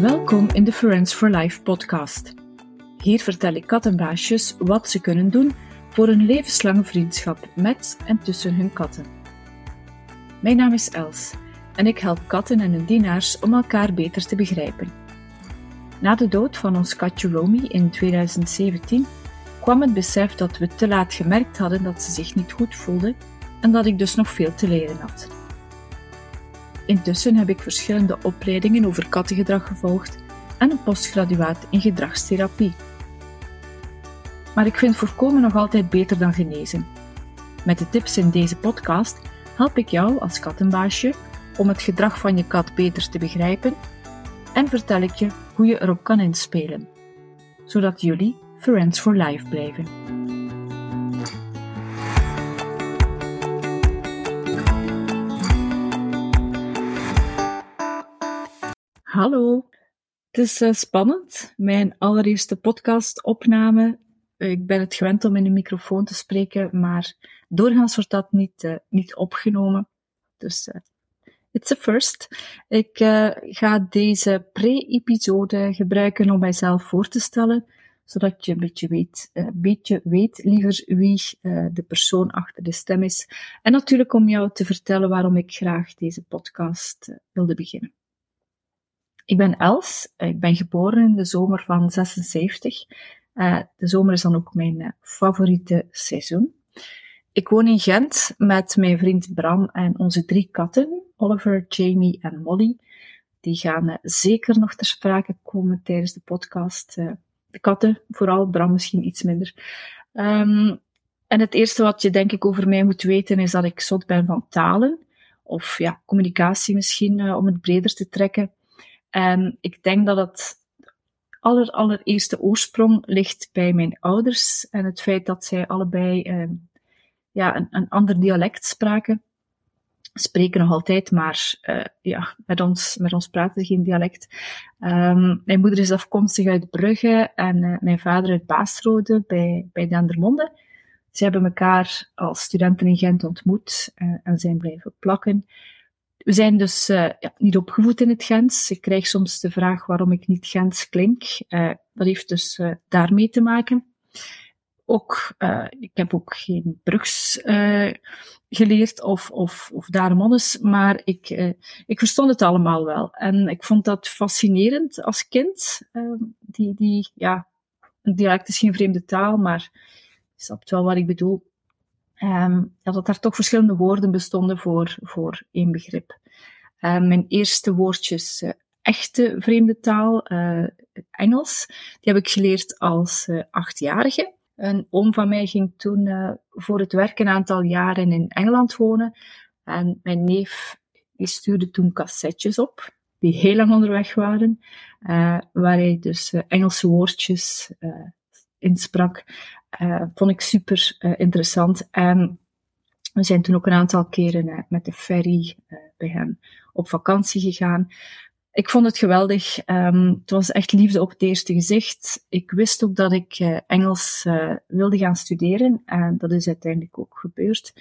Welkom in de Friends for Life podcast. Hier vertel ik kattenbaasjes wat ze kunnen doen voor een levenslange vriendschap met en tussen hun katten. Mijn naam is Els en ik help katten en hun dienaars om elkaar beter te begrijpen. Na de dood van ons katje Romy in 2017 kwam het besef dat we te laat gemerkt hadden dat ze zich niet goed voelde en dat ik dus nog veel te leren had. Intussen heb ik verschillende opleidingen over kattengedrag gevolgd en een postgraduaat in gedragstherapie. Maar ik vind voorkomen nog altijd beter dan genezen. Met de tips in deze podcast help ik jou als kattenbaasje om het gedrag van je kat beter te begrijpen en vertel ik je hoe je erop kan inspelen, zodat jullie Friends for Life blijven. Hallo, het is uh, spannend. Mijn allereerste podcastopname. Ik ben het gewend om in een microfoon te spreken, maar doorgaans wordt dat niet, uh, niet opgenomen. Dus it's a first. Ik ga deze pre-episode gebruiken om mijzelf voor te stellen, zodat je een beetje weet, een beetje weet liever wie de persoon achter de stem is. En natuurlijk om jou te vertellen waarom ik graag deze podcast wilde beginnen. Ik ben Els. Ik ben geboren in de zomer van 76. Uh, eh, de zomer is dan ook mijn uh, favoriete seizoen. Ik woon in Gent met mijn vriend Bram en onze drie katten, Oliver, Jamie en Molly. Die gaan uh, zeker nog ter sprake komen tijdens de podcast. de katten, vooral Bram misschien iets minder. Um, en het eerste wat je denk ik over mij moet weten is dat ik zot ben van talen. Of ja, communicatie misschien, om het breder te trekken. En ik denk dat het aller, allereerste oorsprong ligt bij mijn ouders en het feit dat zij allebei uh, ja, een, een ander dialect spraken. Spreken nog altijd, maar uh, ja, met ons, met ons praten geen dialect. Um, mijn moeder is afkomstig uit Brugge en uh, mijn vader uit Baasrode bij, bij Dendermonde. Ze hebben elkaar als studenten in Gent ontmoet en zijn blijven plakken. We zijn dus uh, ja, niet opgevoed in het Gens. Ik krijg soms de vraag waarom ik niet Gens klink. Uh, dat heeft dus uh, daarmee te maken. Ook, ik heb ook geen Brugs geleerd of, of, of Daremonnes, maar ik, ik verstond het allemaal wel. En ik vond dat fascinerend als kind. die, die, ja, een dialect is geen vreemde taal, maar je snapt wel wat ik bedoel um, dat er toch verschillende woorden bestonden voor, voor één begrip. Um, mijn eerste woordjes, uh, echte vreemde taal, uh, Engels, die heb ik geleerd als uh, achtjarige. Een oom van mij ging toen voor het werk een aantal jaren in Engeland wonen. En mijn neef die stuurde toen cassettes op, die heel lang onderweg waren, waar hij dus Engelse woordjes insprak. Uh, vond ik super uh, interessant. En we zijn toen ook een aantal keren uh, met de ferry bij hem op vakantie gegaan. Ik vond het geweldig. Um, het was echt liefde op het eerste gezicht. Ik wist ook dat ik Engels wilde gaan studeren en dat is uiteindelijk ook gebeurd.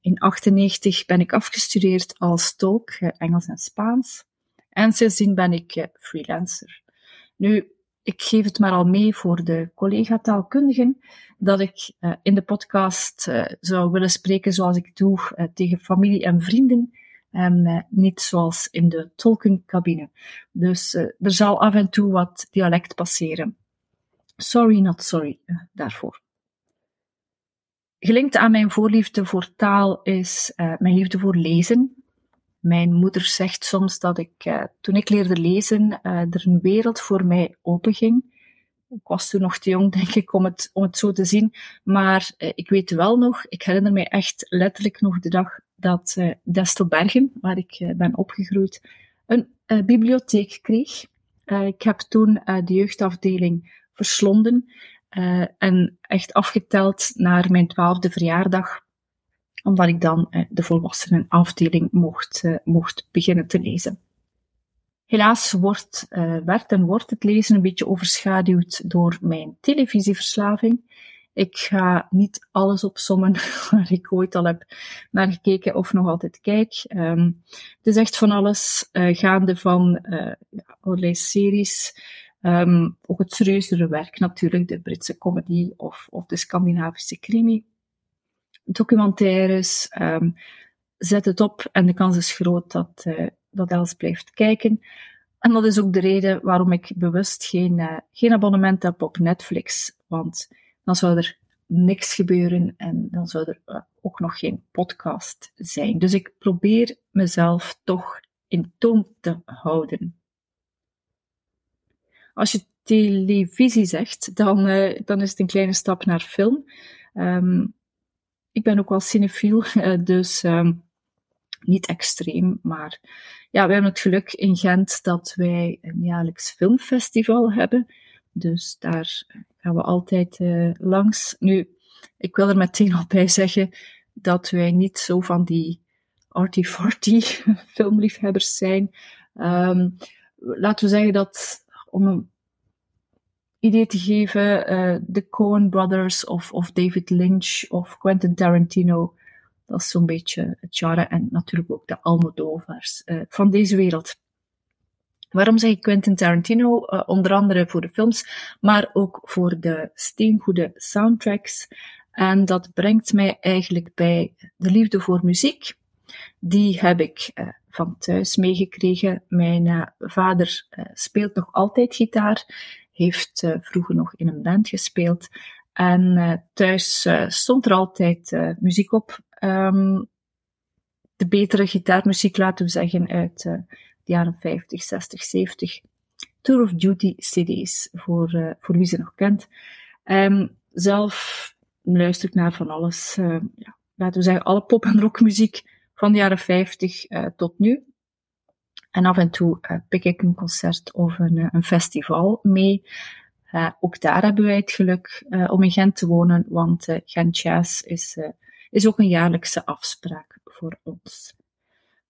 in 98 ben ik afgestudeerd als tolk, Engels en Spaans. En sindsdien ben ik freelancer. Nu, ik geef het maar al mee voor de collega-taalkundigen, dat ik uh, in de podcast uh, zou willen spreken zoals ik doe uh, tegen familie en vrienden, en niet zoals in de tolkencabine. Dus er zal af en toe wat dialect passeren. Sorry, not sorry daarvoor. Gelinkt aan mijn voorliefde voor taal is mijn liefde voor lezen. Mijn moeder zegt soms dat ik, uh, toen ik leerde lezen, uh, er een wereld voor mij openging. Ik was toen nog te jong, denk ik, om het, om het zo te zien. Maar uh, ik weet wel nog, ik herinner mij echt letterlijk nog de dag dat Destelbergen, waar ik ben opgegroeid, een bibliotheek kreeg. ik heb toen de jeugdafdeling verslonden en echt afgeteld naar mijn twaalfde verjaardag omdat ik dan eh, de volwassenenafdeling mocht, eh, mocht beginnen te lezen. Helaas wordt, uh, werd en wordt het lezen een beetje overschaduwd door mijn televisieverslaving. Ik ga niet alles opsommen waar ik ooit al heb naar gekeken of nog altijd kijk. Um, het is echt van alles, gaande van allerlei series, um, ook het serieuzere werk natuurlijk, de Britse comedy of, of de Scandinavische crimi, documentaires. Um, zet het op en de kans is groot dat, uh, dat Els blijft kijken. En dat is ook de reden waarom ik bewust geen, uh, geen abonnement heb op Netflix. Want dan zou er niks gebeuren en dan zou er uh, ook nog geen podcast zijn. Dus ik probeer mezelf toch in toon te houden. Als je televisie zegt, dan, dan is het een kleine stap naar film. Um, ik ben ook wel cinefiel, dus um, niet extreem, maar ja, we hebben het geluk in Gent dat wij een jaarlijks filmfestival hebben. Dus daar gaan we altijd uh, langs. Nu, ik wil er meteen al bij zeggen dat wij niet zo van die arty-farty filmliefhebbers zijn. Um, laten we zeggen dat, om een idee te geven, uh, de Coen Brothers of, of David Lynch of Quentin Tarantino dat is zo'n beetje het genre en natuurlijk ook de Almodovars uh, van deze wereld. Waarom zeg ik Quentin Tarantino? Uh, onder andere voor de films, maar ook voor de steengoede soundtracks. En dat brengt mij eigenlijk bij de liefde voor muziek. Die heb ik van thuis meegekregen. Mijn vader speelt nog altijd gitaar, heeft vroeger nog in een band gespeeld. En thuis stond er altijd muziek op um, de betere gitaarmuziek, laten we zeggen, uit de jaren 50, 60, 70. Tour of Duty CD's, voor, voor wie ze nog kent. Um, zelf luister ik naar van alles. Ja, laten we zeggen, alle pop- en rockmuziek van de jaren 50 tot nu. En af en toe pik ik een concert of een, een festival mee. ook daar hebben wij het geluk om in Gent te wonen, want Gent Jazz is is ook een jaarlijkse afspraak voor ons.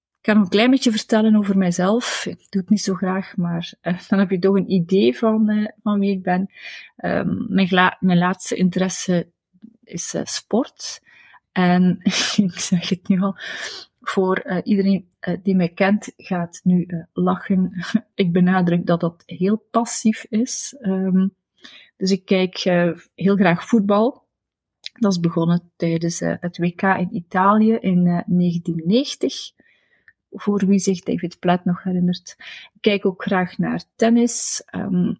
Ik kan een klein beetje vertellen over mijzelf. Ik doe het niet zo graag, maar dan heb je toch een idee van, van wie ik ben. Um, mijn, laatste interesse is sport. En ik zeg het nu al, voor iedereen die mij kent gaat nu lachen. ik benadruk dat dat heel passief is. Um, dus ik kijk heel graag voetbal. Dat is begonnen tijdens het WK in Italië in uh, 1990. Voor wie zich David Platt nog herinnert. Ik kijk ook graag naar tennis. Um,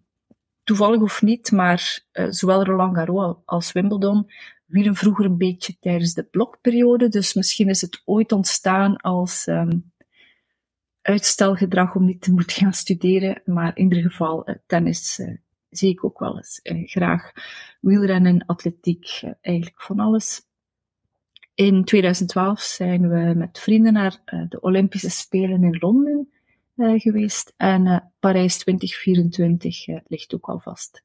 toevallig of niet, maar zowel Roland Garros als Wimbledon vielen vroeger een beetje tijdens de blokperiode. Dus misschien is het ooit ontstaan als um, uitstelgedrag om niet te moeten gaan studeren. Maar in ieder geval, uh, tennis uh, zie ik ook wel eens eh, graag. Wielrennen, atletiek, eh, eigenlijk van alles. In 2012 zijn we met vrienden naar uh, de Olympische Spelen in Londen uh, geweest. En uh, Parijs 2024 ligt ook al vast.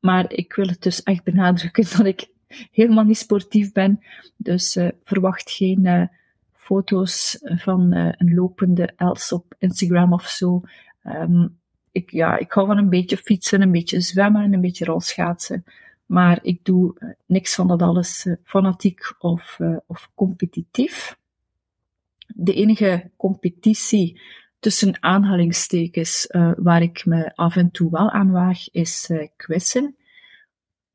Maar ik wil het dus echt benadrukken dat ik helemaal niet sportief ben. Dus verwacht geen foto's van een lopende Els op Instagram of zo. Um, ik, ja, ik hou van een beetje fietsen, een beetje zwemmen en een beetje rolschaatsen. Maar ik doe uh, niks van dat alles uh, fanatiek of, uh, of competitief. De enige competitie tussen aanhalingstekens waar ik me af en toe wel aan waag, is quizzen.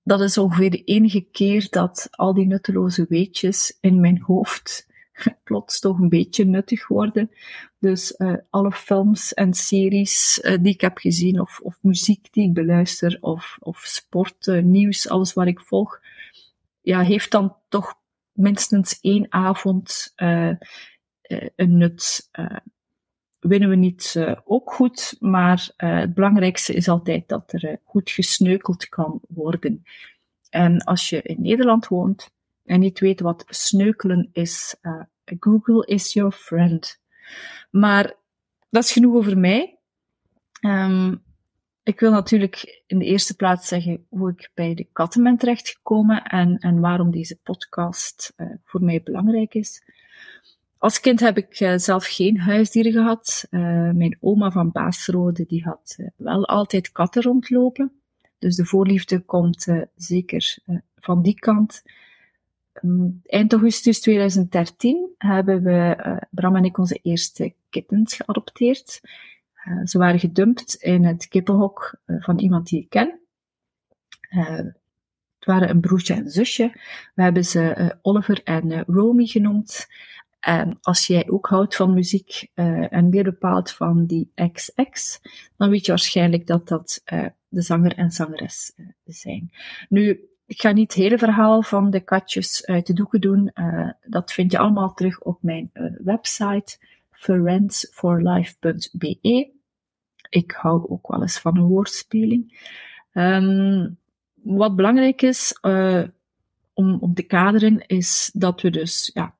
Dat is ongeveer de enige keer dat al die nutteloze weetjes in mijn hoofd plots toch een beetje nuttig worden. Dus uh, alle films en series uh, die ik heb gezien, of, of muziek die ik beluister, of, of sport, uh, nieuws, alles wat ik volg, ja, heeft dan toch minstens één avond een nut. Winnen we niet ook goed, maar het belangrijkste is altijd dat er goed gesneukeld kan worden. En als je in Nederland woont, en niet weet wat sneukelen is, Google is your friend. Maar dat is genoeg over mij. Um, ik wil natuurlijk in de eerste plaats zeggen hoe ik bij de katten ben terechtgekomen en, en waarom deze podcast voor mij belangrijk is. Als kind heb ik uh, zelf geen huisdieren gehad. Uh, mijn oma van Baasrode die had wel altijd katten rondlopen. Dus de voorliefde komt zeker van die kant. Um, eind augustus 2013 hebben we, Bram en ik, onze eerste kittens geadopteerd. Ze waren gedumpt in het kippenhok van iemand die ik ken. het waren een broertje en zusje. We hebben ze Oliver en Romy genoemd. En als jij ook houdt van muziek uh, en meer bepaald van die XX, dan weet je waarschijnlijk dat dat uh, de zanger en zangeres uh, zijn. Nu, ik ga niet het hele verhaal van de katjes uit de doeken doen. dat vind je allemaal terug op mijn website, friendsforlife.be. Ik hou ook wel eens van een woordspeling. Um, wat belangrijk is om, om te kaderen, is dat we dus ja,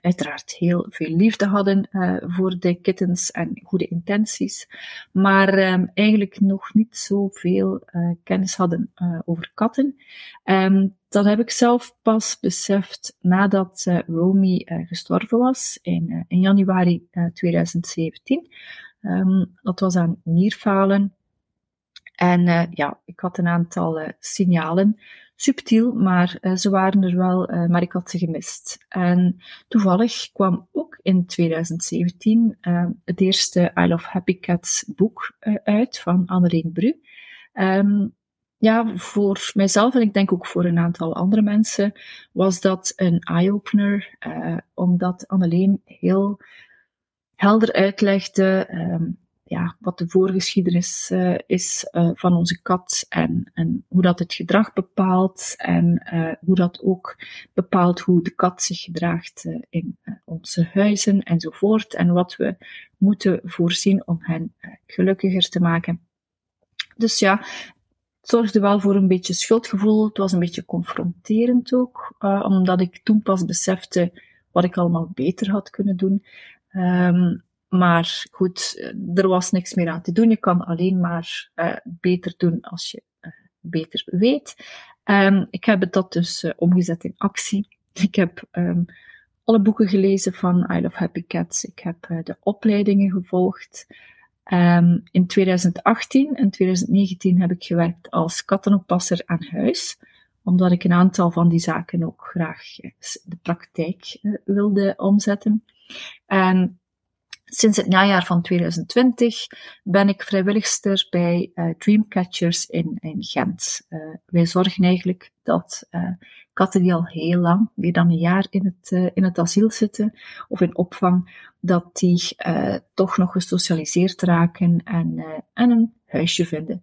uiteraard heel veel liefde hadden uh, voor de kittens en goede intenties, maar um, eigenlijk nog niet zoveel uh, kennis hadden uh, over katten. Um, dat heb ik zelf pas beseft nadat Romy gestorven was in, in januari 2017. Um, ehm, dat was aan nierfalen. En ja, ik had een aantal signalen subtiel, maar uh, ze waren er wel, maar ik had ze gemist. En toevallig kwam ook in 2017 uh, eh, het eerste I Love Happy Cats boek uit van Annereen Bru. Um, ja, voor mijzelf en ik denk ook voor een aantal andere mensen was dat een eye-opener, omdat Anneleen heel helder uitlegde um, ja, wat de voorgeschiedenis uh, is uh, van onze kat en, en hoe dat het gedrag bepaalt en uh, hoe dat ook bepaalt hoe de kat zich gedraagt in onze huizen enzovoort en wat we moeten voorzien om hen gelukkiger te maken. Dus ja, het zorgde wel voor een beetje schuldgevoel. Het was een beetje confronterend ook, omdat ik toen pas besefte wat ik allemaal beter had kunnen doen. Um, maar goed, er was niks meer aan te doen. Je kan alleen maar uh, beter doen als je uh, beter weet. Um, ik heb dat dus omgezet in actie. Ik heb um, alle boeken gelezen van I Love Happy Cats. Ik heb de opleidingen gevolgd. Um, in 2018 en 2019 heb ik gewerkt als kattenoppasser aan huis omdat ik een aantal van die zaken ook graag de praktijk wilde omzetten. En Sinds het najaar van 2020 ben ik vrijwilligster bij uh, Dreamcatchers in, in Gent. Uh, wij zorgen eigenlijk dat uh, katten die al heel lang, meer dan een jaar in het, in het asiel zitten of in opvang, dat die toch nog gesocialiseerd raken en, en een huisje vinden.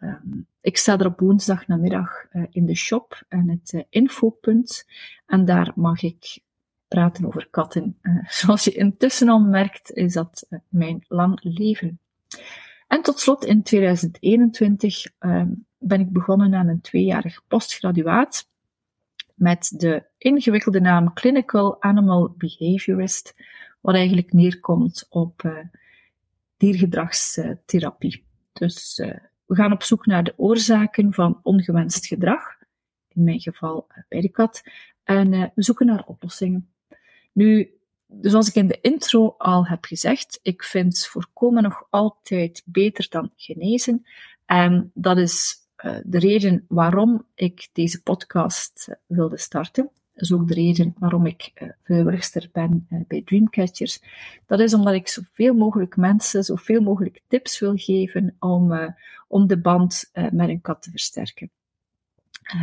Um, ik sta er op woensdag namiddag in de shop en het infopunt en daar mag ik praten over katten. Uh, zoals je intussen al merkt, is dat uh, mijn lang leven. En tot slot, in 2021 uh, ehm, ben ik begonnen aan een tweejarig postgraduaat met de ingewikkelde naam Clinical Animal Behaviorist, wat eigenlijk neerkomt op eh, diergedragstherapie. Dus eh, we gaan op zoek naar de oorzaken van ongewenst gedrag, in mijn geval bij de kat, en we zoeken naar oplossingen. Nu, zoals ik in de intro al heb gezegd, ik vind voorkomen nog altijd beter dan genezen. En dat is uh, de reden waarom ik deze podcast uh, wilde starten. Dat is ook de reden waarom ik uh, vrijwilligster ben bij Dreamcatchers. Dat is omdat ik zoveel mogelijk mensen, zoveel mogelijk tips wil geven om, om de band met een kat te versterken.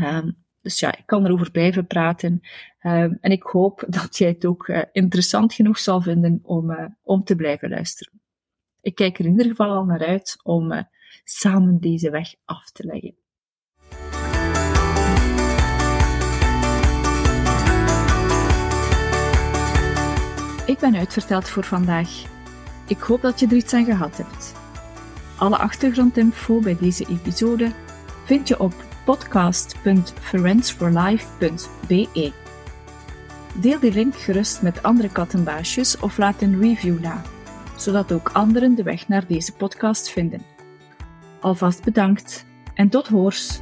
Um, dus ja, ik kan erover blijven praten. Uh, en ik hoop dat jij het ook uh, interessant genoeg zal vinden om, uh, om te blijven luisteren. Ik kijk er in ieder geval al naar uit om samen deze weg af te leggen. Ik ben uitverteld voor vandaag. Ik hoop dat je er iets aan gehad hebt. Alle achtergrondinfo bij deze episode vind je op podcast.friendsforlife.be. Deel die link gerust met andere kattenbaasjes of laat een review na, zodat ook anderen de weg naar deze podcast vinden. Alvast bedankt en tot hoors!